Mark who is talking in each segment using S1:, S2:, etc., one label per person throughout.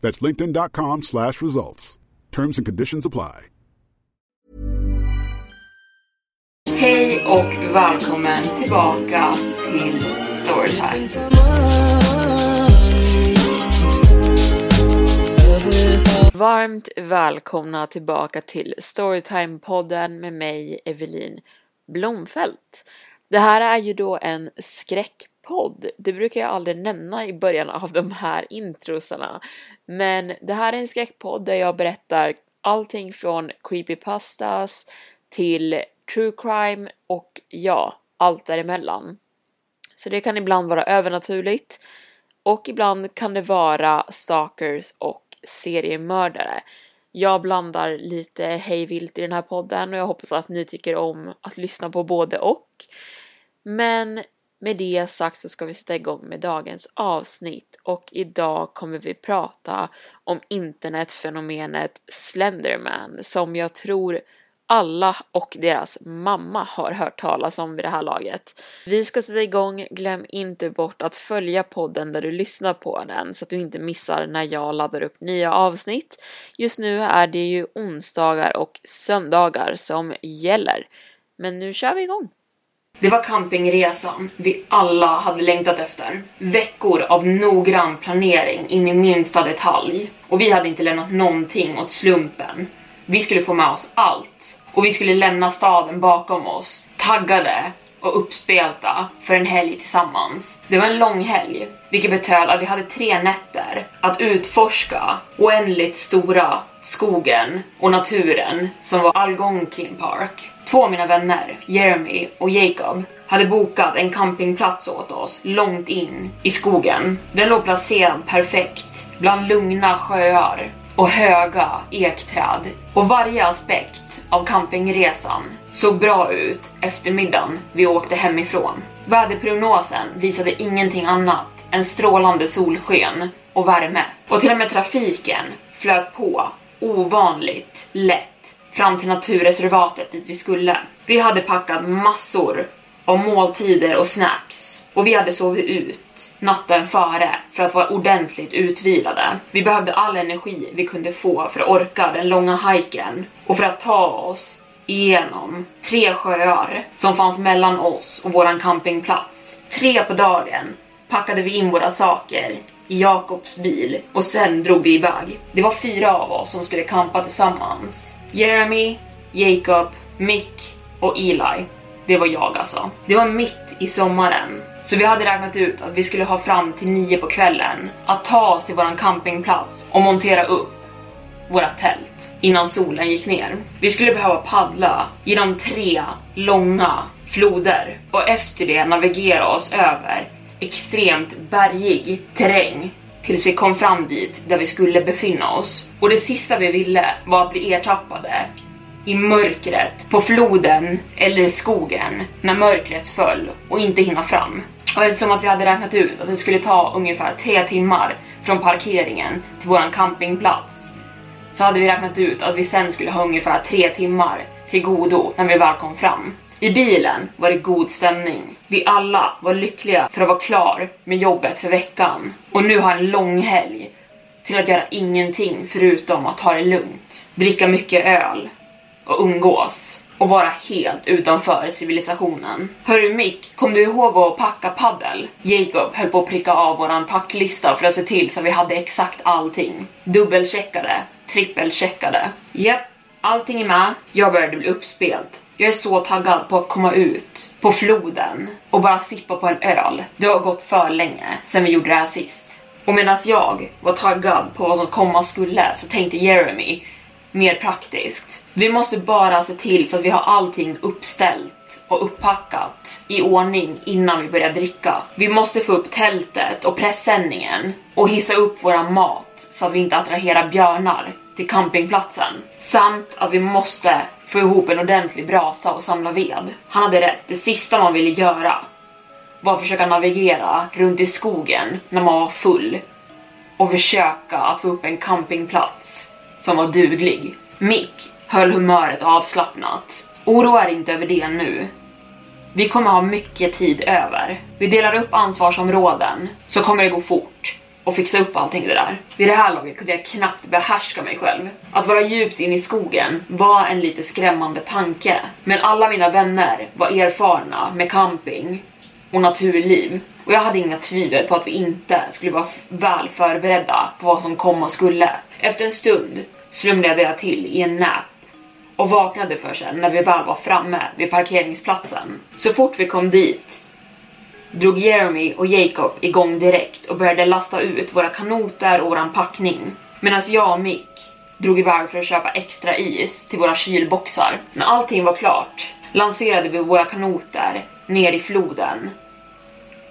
S1: That's linkedin.com slash results. Terms and conditions apply.
S2: Hej och välkommen tillbaka till Storytime. Varmt välkomna tillbaka till Storytime-podden med mig, Evelin Blomfelt. Det här är ju då en podd. Det brukar jag aldrig nämna i början av de här introsarna. Men det här är en skräckpodd där jag berättar allting från creepypastas till true crime och ja, allt däremellan. Så det kan ibland vara övernaturligt och ibland kan det vara stalkers och seriemördare. Jag blandar lite hejvilt i den här podden och jag hoppas att ni tycker om att lyssna på både och. Men med det sagt så ska vi sätta igång med dagens avsnitt och idag kommer vi prata om internetfenomenet Slenderman som jag tror alla och deras mamma har hört talas om vid det här laget. Vi ska sätta igång, glöm inte bort att följa podden där du lyssnar på den så att du inte missar när jag laddar upp nya avsnitt. Just nu är det ju onsdagar och söndagar som gäller. Men nu kör vi igång! Det var campingresan vi alla hade längtat efter. Veckor av noggrann planering in i minsta detalj. Och vi hade inte lämnat någonting åt slumpen. Vi skulle få med oss allt. Och vi skulle lämna staden bakom oss, taggade och uppspelta för en helg tillsammans. Det var en lång helg, vilket betöd att vi hade tre nätter att utforska oändligt stora skogen och naturen som var Algonquin Park. Två av mina vänner, Jeremy och Jacob, hade bokat en campingplats åt oss långt in i skogen. Den låg placerad perfekt bland lugna sjöar och höga ekträd och varje aspekt av campingresan såg bra ut eftermiddagen vi åkte hemifrån. Väderprognosen visade ingenting annat än strålande solsken och värme och till och med trafiken flöt på ovanligt lätt fram till naturreservatet dit vi skulle. Vi hade packat massor av måltider och snacks och vi hade sovit ut natten före för att vara ordentligt utvilade. Vi behövde all energi vi kunde få för att orka den långa hajken och för att ta oss igenom tre sjöar som fanns mellan oss och våran campingplats. Tre på dagen packade vi in våra saker i Jakobs bil och sen drog vi iväg. Det var fyra av oss som skulle campa tillsammans. Jeremy, Jacob, Mick och Eli. Det var jag alltså. Det var mitt i sommaren. Så vi hade räknat ut att vi skulle ha fram till nio på kvällen att ta oss till våran campingplats och montera upp våra tält. innan solen gick ner. Vi skulle behöva paddla genom tre långa floder och efter det navigera oss över extremt bergig terräng tills vi kom fram dit där vi skulle befinna oss. Och det sista vi ville var att bli ertappade i mörkret på floden eller skogen när mörkret föll och inte hinna fram. Och eftersom att vi hade räknat ut att det skulle ta ungefär tre timmar från parkeringen till våran campingplats så hade vi räknat ut att vi sen skulle ha ungefär tre timmar till godo när vi väl kom fram. I bilen var det god stämning. Vi alla var lyckliga för att vara klar med jobbet för veckan och nu ha en lång helg till att göra ingenting förutom att ta det lugnt, dricka mycket öl och umgås och vara helt utanför civilisationen. Hörru Mick, kom du ihåg att packa paddel? Jacob höll på att pricka av våran packlista för att se till så vi hade exakt allting. Dubbelcheckade, trippelcheckade. Japp, allting är med. Jag började bli uppspelt. Jag är så taggad på att komma ut på floden och bara sippa på en öl. Det har gått för länge sen vi gjorde det här sist. Och medan jag var taggad på vad som komma skulle så tänkte Jeremy mer praktiskt. Vi måste bara se till så att vi har allting uppställt och upppackat i ordning innan vi börjar dricka. Vi måste få upp tältet och pressändningen och hissa upp våra mat så att vi inte attraherar björnar till campingplatsen. Samt att vi måste få ihop en ordentlig brasa och samla ved. Han hade rätt, det sista man ville göra var att försöka navigera runt i skogen när man var full och försöka att få upp en campingplats som var duglig. Mick höll humöret avslappnat. Oroa er inte över det nu. Vi kommer ha mycket tid över. Vi delar upp ansvarsområden så kommer det gå fort och fixa upp allting det där. Vid det här laget kunde jag knappt behärska mig själv. Att vara djupt inne i skogen var en lite skrämmande tanke. Men alla mina vänner var erfarna med camping och naturliv och jag hade inga tvivel på att vi inte skulle vara väl förberedda på vad som komma skulle. Efter en stund slumrade jag till i en nap och vaknade för sen när vi väl var framme vid parkeringsplatsen. Så fort vi kom dit drog Jeremy och Jacob igång direkt och började lasta ut våra kanoter och våran packning. Medan jag och Mick drog iväg för att köpa extra is till våra kylboxar. När allting var klart lanserade vi våra kanoter ner i floden,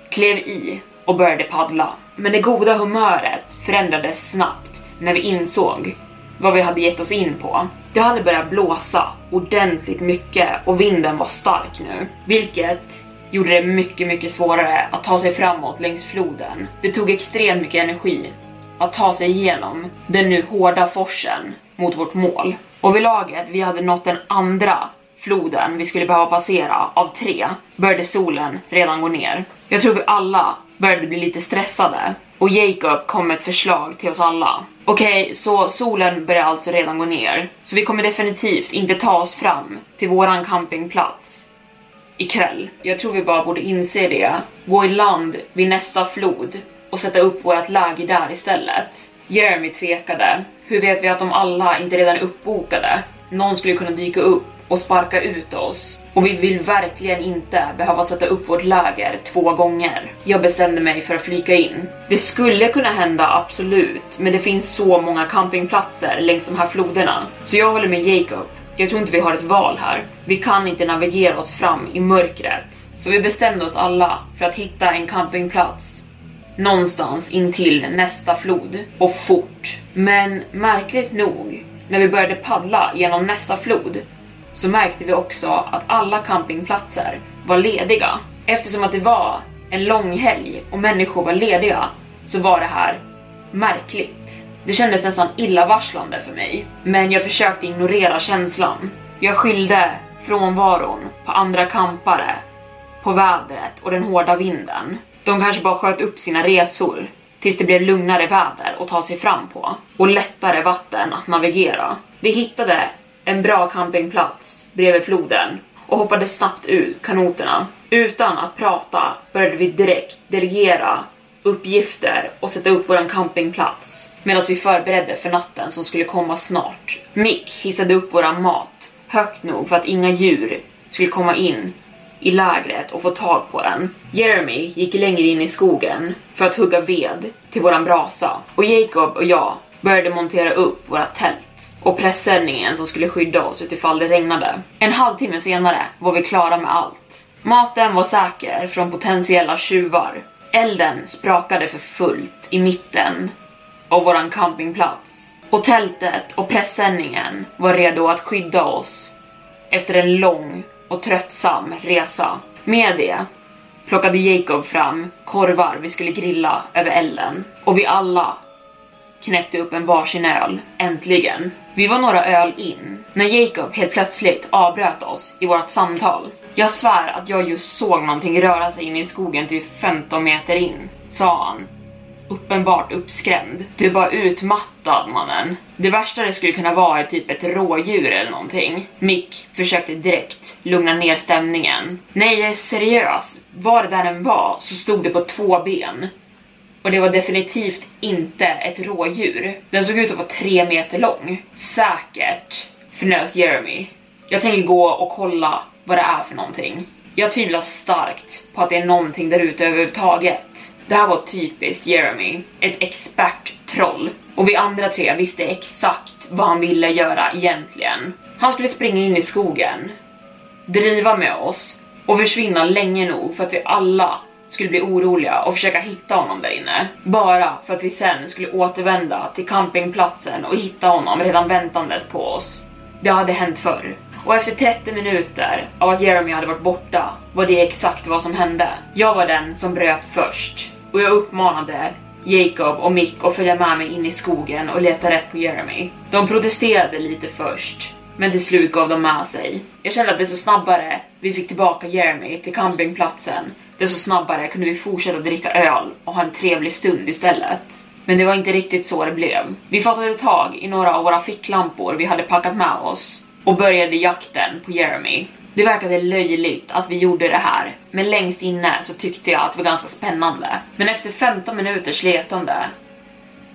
S2: klev i och började paddla. Men det goda humöret förändrades snabbt när vi insåg vad vi hade gett oss in på. Det hade börjat blåsa ordentligt mycket och vinden var stark nu, vilket gjorde det mycket, mycket svårare att ta sig framåt längs floden. Det tog extremt mycket energi att ta sig igenom den nu hårda forsen mot vårt mål. Och vid laget vi hade nått den andra floden vi skulle behöva passera av tre började solen redan gå ner. Jag tror vi alla började bli lite stressade och Jacob kom med ett förslag till oss alla. Okej, okay, så solen börjar alltså redan gå ner, så vi kommer definitivt inte ta oss fram till våran campingplats ikväll. Jag tror vi bara borde inse det, gå i land vid nästa flod och sätta upp vårt läger där istället. Jeremy tvekade. Hur vet vi att de alla inte redan är uppbokade? Någon skulle kunna dyka upp och sparka ut oss. Och vi vill verkligen inte behöva sätta upp vårt läger två gånger. Jag bestämde mig för att flika in. Det skulle kunna hända, absolut, men det finns så många campingplatser längs de här floderna. Så jag håller med Jacob. Jag tror inte vi har ett val här. Vi kan inte navigera oss fram i mörkret. Så vi bestämde oss alla för att hitta en campingplats någonstans intill nästa flod och fort. Men märkligt nog, när vi började paddla genom nästa flod så märkte vi också att alla campingplatser var lediga. Eftersom att det var en lång helg och människor var lediga så var det här märkligt. Det kändes nästan illavarslande för mig, men jag försökte ignorera känslan. Jag skyllde frånvaron på andra kampare, på vädret och den hårda vinden. De kanske bara sköt upp sina resor tills det blev lugnare väder att ta sig fram på och lättare vatten att navigera. Vi hittade en bra campingplats bredvid floden och hoppade snabbt ur kanoterna. Utan att prata började vi direkt delegera uppgifter och sätta upp vår campingplats medan vi förberedde för natten som skulle komma snart. Mick hissade upp våran mat högt nog för att inga djur skulle komma in i lägret och få tag på den. Jeremy gick längre in i skogen för att hugga ved till våran brasa och Jacob och jag började montera upp våra tält och pressändningen som skulle skydda oss utifall det regnade. En halvtimme senare var vi klara med allt. Maten var säker från potentiella tjuvar. Elden sprakade för fullt i mitten av våran campingplats. Och tältet och pressändningen var redo att skydda oss efter en lång och tröttsam resa. Med det plockade Jacob fram korvar vi skulle grilla över elden och vi alla knäppte upp en varsin öl, äntligen. Vi var några öl in när Jacob helt plötsligt avbröt oss i vårt samtal. Jag svär att jag just såg någonting röra sig in i skogen typ 15 meter in, sa han. Uppenbart uppskrämd. Du är bara utmattad mannen. Det värsta det skulle kunna vara är typ ett rådjur eller någonting. Mick försökte direkt lugna ner stämningen. Nej, jag är seriös. Var det där den var så stod det på två ben. Och det var definitivt inte ett rådjur. Den såg ut att vara tre meter lång. Säkert, fnös Jeremy. Jag tänker gå och kolla vad det är för någonting. Jag tvivlar starkt på att det är någonting där ute överhuvudtaget. Det här var typiskt Jeremy, ett experttroll. Och vi andra tre visste exakt vad han ville göra egentligen. Han skulle springa in i skogen, driva med oss och försvinna länge nog för att vi alla skulle bli oroliga och försöka hitta honom där inne. Bara för att vi sen skulle återvända till campingplatsen och hitta honom redan väntandes på oss. Det hade hänt förr. Och efter 30 minuter av att Jeremy hade varit borta var det exakt vad som hände. Jag var den som bröt först och jag uppmanade Jacob och Mick att följa med mig in i skogen och leta rätt på Jeremy. De protesterade lite först, men till slut gav de med sig. Jag kände att desto snabbare vi fick tillbaka Jeremy till campingplatsen, desto snabbare kunde vi fortsätta dricka öl och ha en trevlig stund istället. Men det var inte riktigt så det blev. Vi fattade tag i några av våra ficklampor vi hade packat med oss och började jakten på Jeremy. Det verkade löjligt att vi gjorde det här, men längst inne så tyckte jag att det var ganska spännande. Men efter 15 minuters letande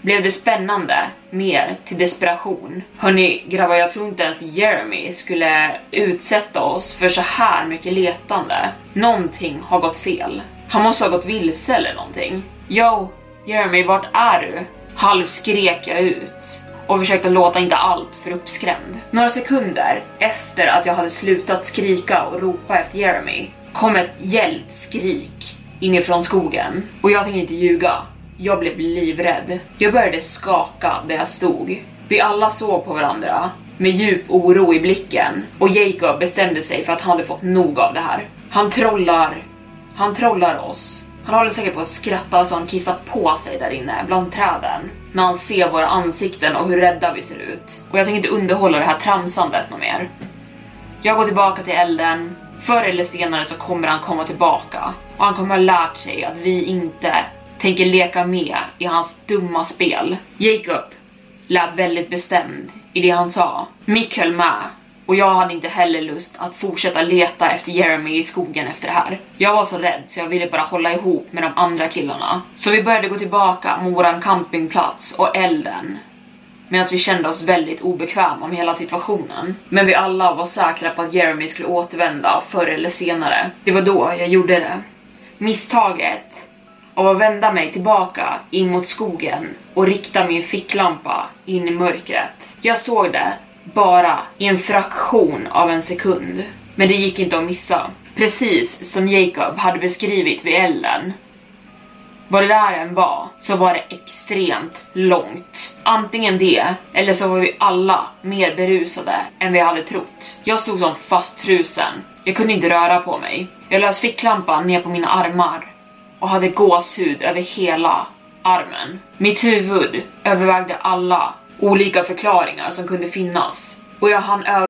S2: blev det spännande mer till desperation. Hörni grabbar, jag tror inte ens Jeremy skulle utsätta oss för så här mycket letande. Någonting har gått fel. Han måste ha gått vilse eller någonting. Yo, Jeremy, vart är du? Halvskrek jag ut och försökte låta inte allt för uppskrämd. Några sekunder efter att jag hade slutat skrika och ropa efter Jeremy kom ett gällt skrik inifrån skogen och jag tänker inte ljuga. Jag blev livrädd. Jag började skaka där jag stod. Vi alla såg på varandra med djup oro i blicken och Jacob bestämde sig för att han hade fått nog av det här. Han trollar. Han trollar oss. Han håller säkert på att skratta så han kissar på sig där inne bland träden när han ser våra ansikten och hur rädda vi ser ut. Och jag tänker inte underhålla det här tramsandet något mer. Jag går tillbaka till elden. Förr eller senare så kommer han komma tillbaka och han kommer ha lärt sig att vi inte tänker leka med i hans dumma spel. Jacob lät väldigt bestämd i det han sa. Mick höll med och jag hade inte heller lust att fortsätta leta efter Jeremy i skogen efter det här. Jag var så rädd så jag ville bara hålla ihop med de andra killarna. Så vi började gå tillbaka mot våran campingplats och elden. Medan vi kände oss väldigt obekväma med hela situationen. Men vi alla var säkra på att Jeremy skulle återvända förr eller senare. Det var då jag gjorde det. Misstaget av att vända mig tillbaka in mot skogen och rikta min ficklampa in i mörkret. Jag såg det bara i en fraktion av en sekund. Men det gick inte att missa. Precis som Jacob hade beskrivit vid elden. Vad det där än var, så var det extremt långt. Antingen det, eller så var vi alla mer berusade än vi hade trott. Jag stod som fastfrusen. Jag kunde inte röra på mig. Jag lös ficklampan ner på mina armar och hade gåshud över hela armen. Mitt huvud övervägde alla olika förklaringar som kunde finnas. Och jag hann över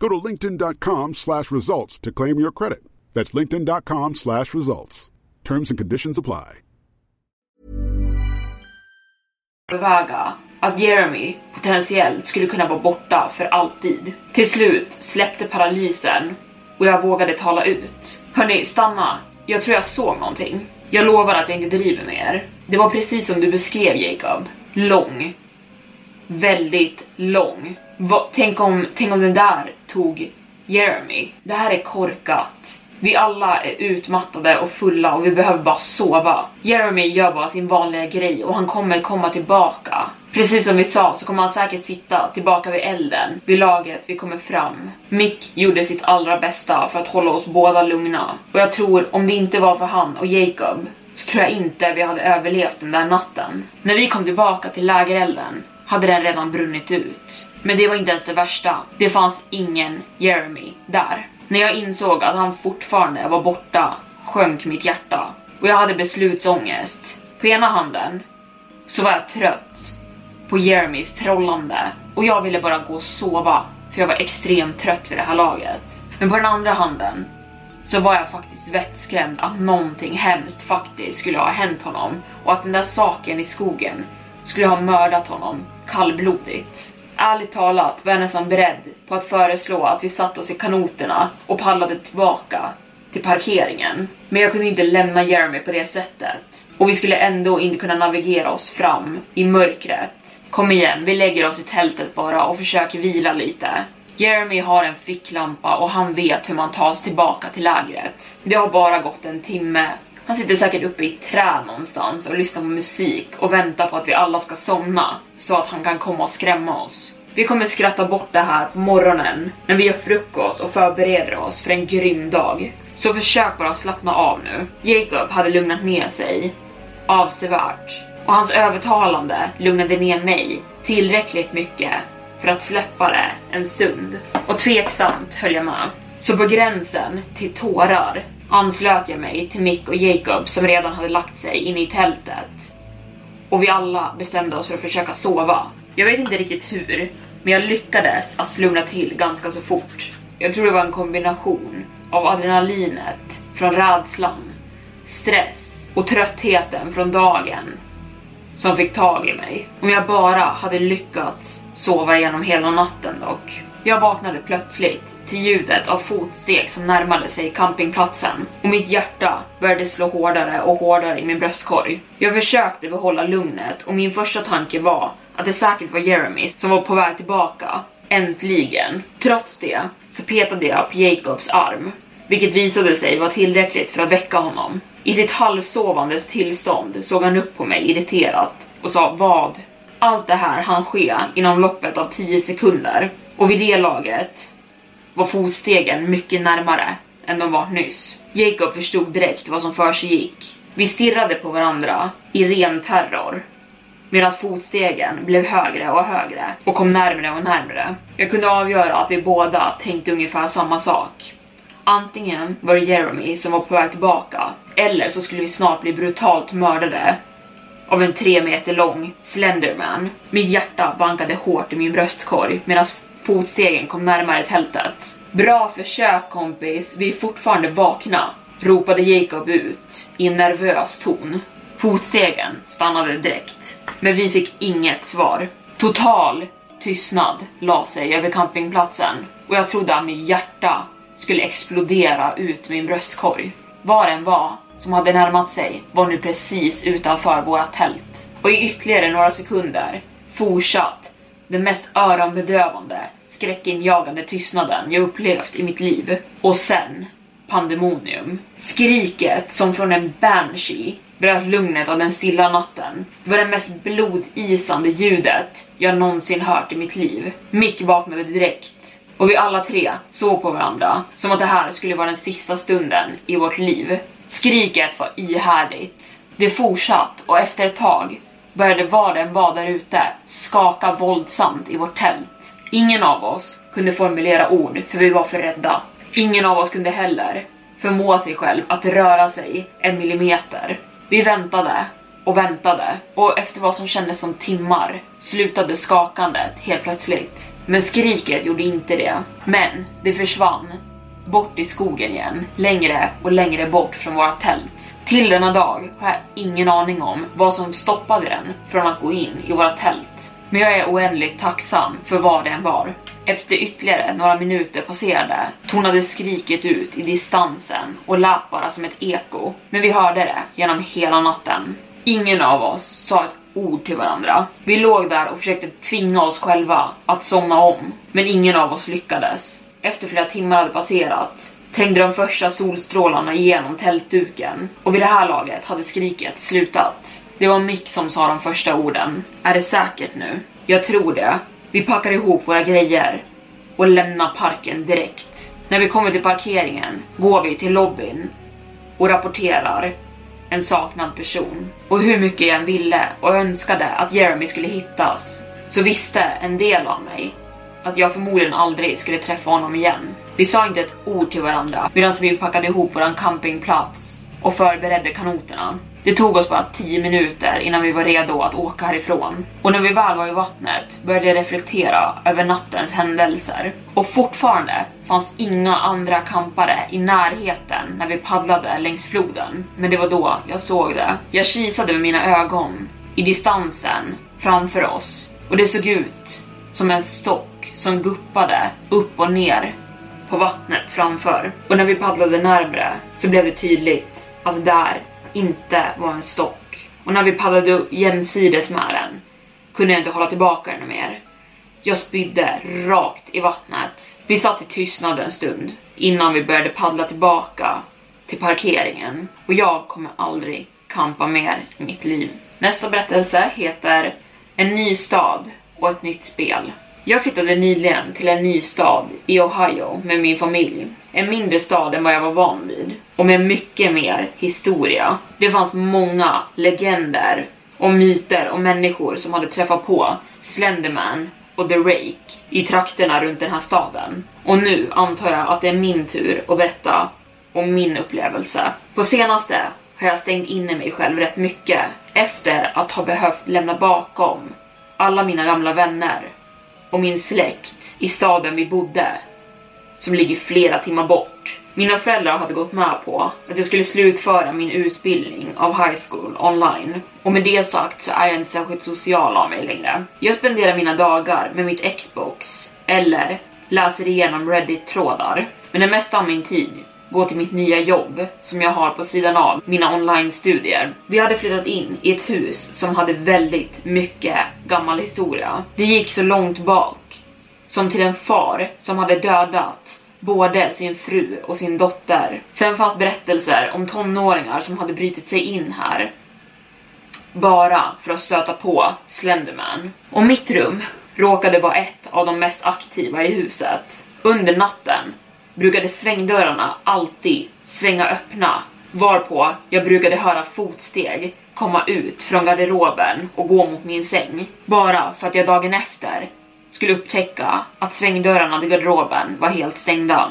S1: Go to linkedin.com slash results to claim your credit. That's linkedin.com slash results. Terms and conditions apply.
S2: överväga att Jeremy potentiellt skulle kunna vara borta för alltid. Till slut släppte paralysen och jag vågade tala ut. Hörni, stanna. Jag tror jag såg någonting. Jag lovar att jag inte driver med er. Det var precis som du beskrev Jacob. Lång. Väldigt lång. Va, tänk, om, tänk om den där tog Jeremy. Det här är korkat. Vi alla är utmattade och fulla och vi behöver bara sova. Jeremy gör bara sin vanliga grej och han kommer komma tillbaka. Precis som vi sa så kommer han säkert sitta tillbaka vid elden, vid lagret vi kommer fram. Mick gjorde sitt allra bästa för att hålla oss båda lugna. Och jag tror om det inte var för han och Jacob så tror jag inte vi hade överlevt den där natten. När vi kom tillbaka till lägerelden hade den redan brunnit ut. Men det var inte ens det värsta. Det fanns ingen Jeremy där. När jag insåg att han fortfarande var borta sjönk mitt hjärta och jag hade beslutsångest. På ena handen så var jag trött på Jeremys trollande och jag ville bara gå och sova för jag var extremt trött vid det här laget. Men på den andra handen så var jag faktiskt vettskrämd att någonting hemskt faktiskt skulle ha hänt honom och att den där saken i skogen skulle ha mördat honom kallblodigt. Ärligt talat var jag nästan beredd på att föreslå att vi satte oss i kanoterna och paddlade tillbaka till parkeringen. Men jag kunde inte lämna Jeremy på det sättet. Och vi skulle ändå inte kunna navigera oss fram i mörkret. Kom igen, vi lägger oss i tältet bara och försöker vila lite. Jeremy har en ficklampa och han vet hur man tar sig tillbaka till lägret. Det har bara gått en timme. Han sitter säkert uppe i ett träd någonstans och lyssnar på musik och väntar på att vi alla ska somna så att han kan komma och skrämma oss. Vi kommer skratta bort det här på morgonen när vi gör frukost och förbereder oss för en grym dag. Så försök bara slappna av nu. Jacob hade lugnat ner sig avsevärt och hans övertalande lugnade ner mig tillräckligt mycket för att släppa det en stund. Och tveksamt höll jag med. Så på gränsen till tårar anslöt jag mig till Mick och Jacob som redan hade lagt sig inne i tältet. Och vi alla bestämde oss för att försöka sova. Jag vet inte riktigt hur, men jag lyckades att slumra till ganska så fort. Jag tror det var en kombination av adrenalinet från rädslan, stress och tröttheten från dagen som fick tag i mig. Om jag bara hade lyckats sova igenom hela natten dock. Jag vaknade plötsligt till ljudet av fotsteg som närmade sig campingplatsen och mitt hjärta började slå hårdare och hårdare i min bröstkorg. Jag försökte behålla lugnet och min första tanke var att det säkert var Jeremy som var på väg tillbaka. Äntligen. Trots det så petade jag på Jacobs arm, vilket visade sig vara tillräckligt för att väcka honom. I sitt halvsovandes tillstånd såg han upp på mig irriterat och sa vad? Allt det här hann ske inom loppet av 10 sekunder och vid det laget var fotstegen mycket närmare än de var nyss. Jacob förstod direkt vad som för sig gick. Vi stirrade på varandra i ren terror medan fotstegen blev högre och högre och kom närmre och närmre. Jag kunde avgöra att vi båda tänkte ungefär samma sak. Antingen var det Jeremy som var på väg tillbaka eller så skulle vi snart bli brutalt mördade av en tre meter lång Slenderman. Mitt hjärta bankade hårt i min bröstkorg medan fotstegen kom närmare tältet. Bra försök kompis, vi är fortfarande vakna, ropade Jacob ut i en nervös ton. Fotstegen stannade direkt, men vi fick inget svar. Total tystnad la sig över campingplatsen och jag trodde att mitt hjärta skulle explodera ut min bröstkorg. Var den var som hade närmat sig var nu precis utanför våra tält och i ytterligare några sekunder fortsatt den mest öronbedövande, skräckinjagande tystnaden jag upplevt i mitt liv. Och sen pandemonium. Skriket som från en banshee bröt lugnet av den stilla natten. Det var det mest blodisande ljudet jag någonsin hört i mitt liv. Mick vaknade direkt och vi alla tre såg på varandra som att det här skulle vara den sista stunden i vårt liv. Skriket var ihärdigt. Det fortsatt och efter ett tag började var den var där ute skaka våldsamt i vårt tält. Ingen av oss kunde formulera ord för vi var för rädda. Ingen av oss kunde heller förmå sig själv att röra sig en millimeter. Vi väntade och väntade och efter vad som kändes som timmar slutade skakandet helt plötsligt. Men skriket gjorde inte det. Men det försvann bort i skogen igen, längre och längre bort från våra tält. Till denna dag har jag ingen aning om vad som stoppade den från att gå in i våra tält. Men jag är oändligt tacksam för vad det än var. Efter ytterligare några minuter passerade tonade skriket ut i distansen och lät bara som ett eko. Men vi hörde det genom hela natten. Ingen av oss sa ett ord till varandra. Vi låg där och försökte tvinga oss själva att somna om, men ingen av oss lyckades. Efter flera timmar hade passerat trängde de första solstrålarna igenom tältduken och vid det här laget hade skriket slutat. Det var Mick som sa de första orden. Är det säkert nu? Jag tror det. Vi packar ihop våra grejer och lämnar parken direkt. När vi kommer till parkeringen går vi till lobbyn och rapporterar en saknad person. Och hur mycket jag än ville och önskade att Jeremy skulle hittas så visste en del av mig att jag förmodligen aldrig skulle träffa honom igen. Vi sa inte ett ord till varandra medan vi packade ihop våran campingplats och förberedde kanoterna. Det tog oss bara 10 minuter innan vi var redo att åka härifrån. Och när vi väl var i vattnet började jag reflektera över nattens händelser. Och fortfarande fanns inga andra kampare i närheten när vi paddlade längs floden. Men det var då jag såg det. Jag kisade med mina ögon i distansen framför oss och det såg ut som en stock som guppade upp och ner på vattnet framför. Och när vi paddlade närmre så blev det tydligt att där inte var en stock. Och när vi paddlade upp jämsides med den kunde jag inte hålla tillbaka den mer. Jag spydde rakt i vattnet. Vi satt i tystnad en stund innan vi började paddla tillbaka till parkeringen och jag kommer aldrig kampa mer i mitt liv. Nästa berättelse heter En ny stad och ett nytt spel. Jag flyttade nyligen till en ny stad i Ohio med min familj. En mindre stad än vad jag var van vid. Och med mycket mer historia. Det fanns många legender och myter om människor som hade träffat på Slenderman och The Rake i trakterna runt den här staden. Och nu antar jag att det är min tur att berätta om min upplevelse. På senaste har jag stängt inne mig själv rätt mycket efter att ha behövt lämna bakom alla mina gamla vänner och min släkt i staden vi bodde, som ligger flera timmar bort. Mina föräldrar hade gått med på att jag skulle slutföra min utbildning av high school online. Och med det sagt så är jag inte särskilt social av mig längre. Jag spenderar mina dagar med mitt Xbox eller läser igenom Reddit-trådar. Men det mesta av min tid gå till mitt nya jobb som jag har på sidan av mina online-studier. Vi hade flyttat in i ett hus som hade väldigt mycket gammal historia. Det gick så långt bak som till en far som hade dödat både sin fru och sin dotter. Sen fanns berättelser om tonåringar som hade brutit sig in här bara för att stöta på Slenderman. Och mitt rum råkade vara ett av de mest aktiva i huset. Under natten brukade svängdörrarna alltid svänga öppna varpå jag brukade höra fotsteg komma ut från garderoben och gå mot min säng. Bara för att jag dagen efter skulle upptäcka att svängdörrarna till garderoben var helt stängda.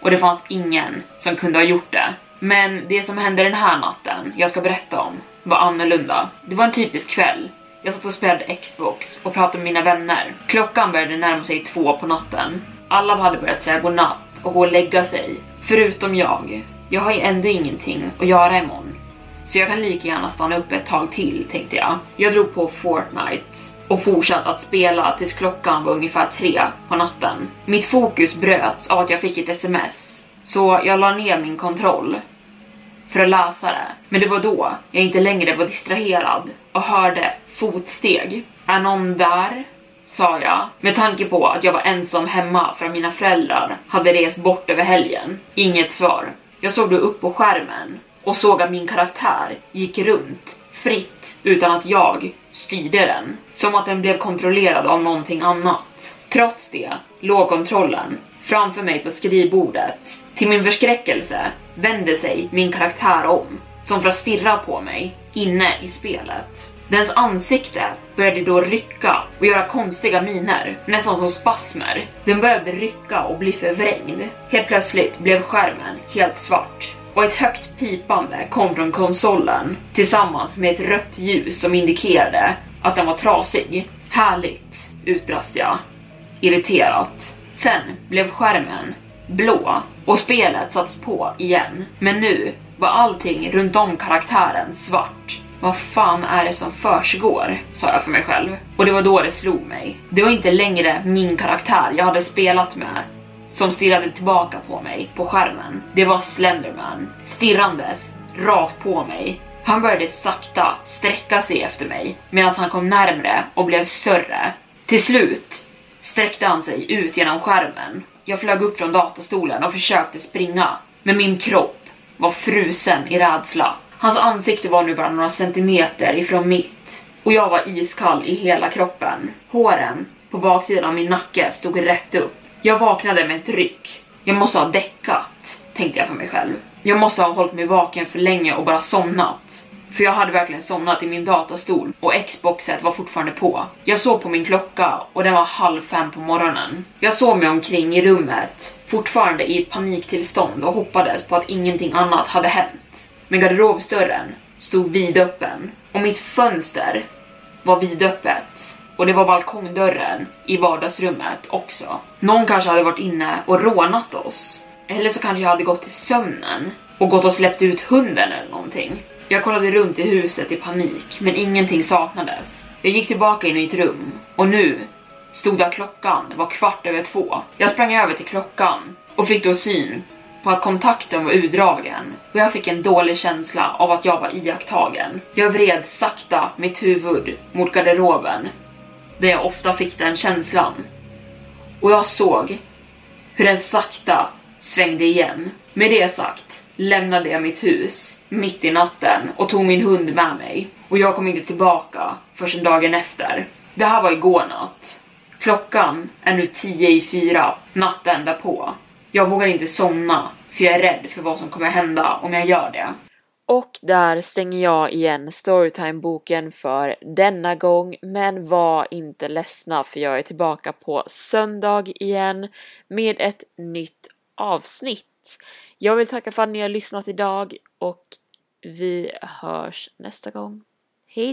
S2: Och det fanns ingen som kunde ha gjort det. Men det som hände den här natten jag ska berätta om var annorlunda. Det var en typisk kväll. Jag satt och spelade Xbox och pratade med mina vänner. Klockan började närma sig två på natten. Alla hade börjat säga godnatt och gå och lägga sig. Förutom jag. Jag har ju ändå ingenting att göra imorgon. Så jag kan lika gärna stanna upp ett tag till tänkte jag. Jag drog på Fortnite och fortsatte att spela tills klockan var ungefär tre på natten. Mitt fokus bröts av att jag fick ett sms. Så jag la ner min kontroll för att läsa det. Men det var då jag inte längre var distraherad och hörde fotsteg. Är någon där? Sa jag, med tanke på att jag var ensam hemma för att mina föräldrar hade rest bort över helgen. Inget svar. Jag såg då upp på skärmen och såg att min karaktär gick runt fritt utan att jag styrde den. Som att den blev kontrollerad av någonting annat. Trots det låg kontrollen framför mig på skrivbordet. Till min förskräckelse vände sig min karaktär om, som för att stirra på mig inne i spelet. Dens ansikte började då rycka och göra konstiga miner, nästan som spasmer. Den började rycka och bli förvrängd. Helt plötsligt blev skärmen helt svart och ett högt pipande kom från konsolen tillsammans med ett rött ljus som indikerade att den var trasig. Härligt, utbrast jag, irriterat. Sen blev skärmen blå och spelet satts på igen. Men nu var allting runt om karaktären svart. Vad fan är det som försiggår? sa jag för mig själv. Och det var då det slog mig. Det var inte längre min karaktär jag hade spelat med som stirrade tillbaka på mig på skärmen. Det var Slenderman, stirrandes rakt på mig. Han började sakta sträcka sig efter mig medan han kom närmre och blev större. Till slut sträckte han sig ut genom skärmen. Jag flög upp från datastolen och försökte springa, men min kropp var frusen i rädsla. Hans ansikte var nu bara några centimeter ifrån mitt och jag var iskall i hela kroppen. Håren på baksidan av min nacke stod rätt upp. Jag vaknade med ett ryck. Jag måste ha däckat, tänkte jag för mig själv. Jag måste ha hållit mig vaken för länge och bara somnat. För jag hade verkligen somnat i min datastol och Xboxet var fortfarande på. Jag såg på min klocka och den var halv fem på morgonen. Jag såg mig omkring i rummet, fortfarande i ett paniktillstånd och hoppades på att ingenting annat hade hänt. Men garderobsdörren stod vidöppen och mitt fönster var vidöppet och det var balkongdörren i vardagsrummet också. Någon kanske hade varit inne och rånat oss. Eller så kanske jag hade gått till sömnen och gått och släppt ut hunden eller någonting. Jag kollade runt i huset i panik, men ingenting saknades. Jag gick tillbaka in i mitt rum och nu stod där klockan var kvart över två. Jag sprang över till klockan och fick då syn på att kontakten var utdragen och jag fick en dålig känsla av att jag var iakttagen. Jag vred sakta mitt huvud mot garderoben där jag ofta fick den känslan. Och jag såg hur den sakta svängde igen. Med det sagt lämnade jag mitt hus mitt i natten och tog min hund med mig. Och jag kom inte tillbaka förrän dagen efter. Det här var igår natt. Klockan är nu tio i fyra natten därpå. Jag vågar inte somna för jag är rädd för vad som kommer hända om jag gör det. Och där stänger jag igen Storytime-boken för denna gång, men var inte ledsna för jag är tillbaka på söndag igen med ett nytt avsnitt. Jag vill tacka för att ni har lyssnat idag och vi hörs nästa gång. Hej